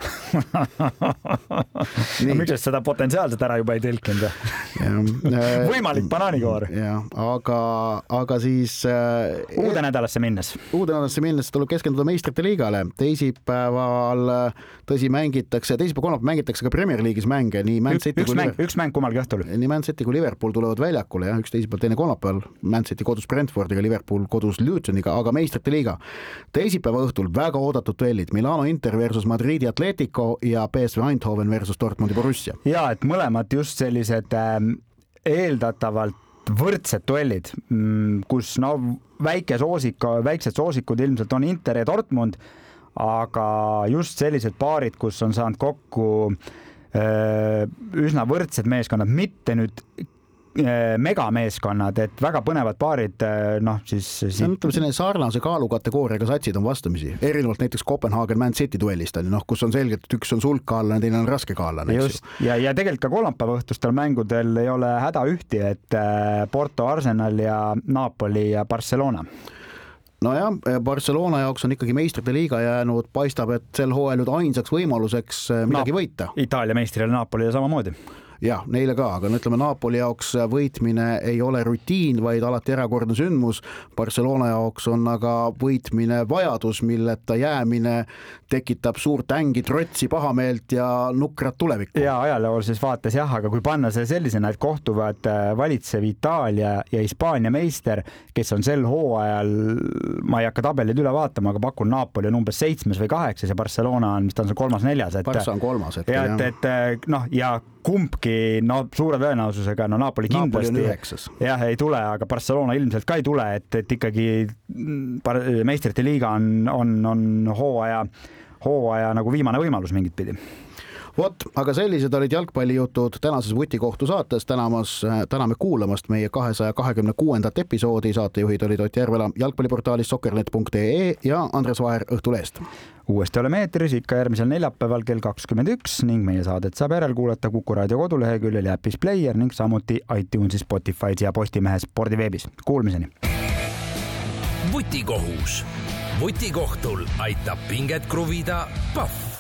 no miks seda potentsiaalselt ära juba ei tõlkinud äh, võimalik banaanikoor. jah, aga, aga siis äh, uude nädalasse minnes. uude nädalasse minnes tuleb keskenduda meistrite liigale. teisipäeval, tõsi, mängitakse, teisipäev-kolmapäev mängitakse ka Premier League'is mänge, nii Man City üks, kui mäng, üks mäng kummalgi õhtul. nii Man City kui Liverpool tulevad väljakule jah, üks teisipäeval, teine kolmapäeval. Man City kodus Brentfordiga, Liverpool kodus Lutoniga, aga meistrite liiga. Teisipäeva õhtul väga oodatud duellid Milano Inter versus Madridi Atletico ja PSV Eindhoven versus Dortmundi Borussia. ja et mõlemad just sellised äh, eeldatavalt võrdsed duellid, mm, kus no väike soosik, väiksed soosikud ilmselt on Inter ja Dortmund, aga just sellised paarid, kus on saanud kokku äh, üsna võrdsed meeskonnad, mitte nüüd megameeskonnad, et väga põnevad paarid, noh siis, siis.... see on, ütleme selline sarnase kaalukategooriaga satsid on vastamisi, erinevalt näiteks Kopenhaagen Man City duellist on ju, noh, kus on selgelt, et üks on sulgkaallane, teine on raskekaallane, eks ju. ja, ja tegelikult ka kolmapäeva õhtustel mängudel ei ole häda ühti, et Porto, Arsenal ja Napoli ja Barcelona nojah, Barcelona jaoks on ikkagi meistrite liiga jäänud, paistab, et sel hooajal nüüd ainsaks võimaluseks midagi no, võita. Itaalia meistrile Napolile samamoodi jah, neile ka, aga no ütleme, Napoli jaoks võitmine ei ole rutiin, vaid alati erakordne sündmus. Barcelona jaoks on aga võitmine vajadus, milleta jäämine tekitab suurt ängi, trotsi, pahameelt ja nukrat tulevikku. ja ajaloolises vaates jah, aga kui panna see sellisena, et kohtuvad äh, valitsev Itaalia ja Hispaania meister, kes on sel hooajal, ma ei hakka tabelid üle vaatama, aga pakun, Napoli on umbes seitsmes või kaheksas ja Barcelona on, mis ta on seal kolmas-neljas, et. Barca on kolmas hetkel jah. et, et noh, ja kumbki no suure tõenäosusega no Napoli kindlasti jah, ei tule, aga Barcelona ilmselt ka ei tule, et, et ikkagi meistrite liiga on, on, on hooaja, hooaja nagu viimane võimalus mingit pidi vot, aga sellised olid jalgpallijutud tänases Vutikohtu saates, tänamas, täname kuulamast meie kahesaja kahekümne kuuendat episoodi, saatejuhid olid Ott Järvela jalgpalliportaalist soccernet.ee ja Andres Vaher Õhtulehest uuesti oleme eetris ikka järgmisel neljapäeval kell kakskümmend üks ning meie saadet saab järelkuulata Kuku raadio koduleheküljel ja äpis Player ning samuti iTunesis, Spotify's ja Postimehes spordiveebis. Kuulmiseni. vutikohus. vutikohtul aitab pinget kruvida Pahv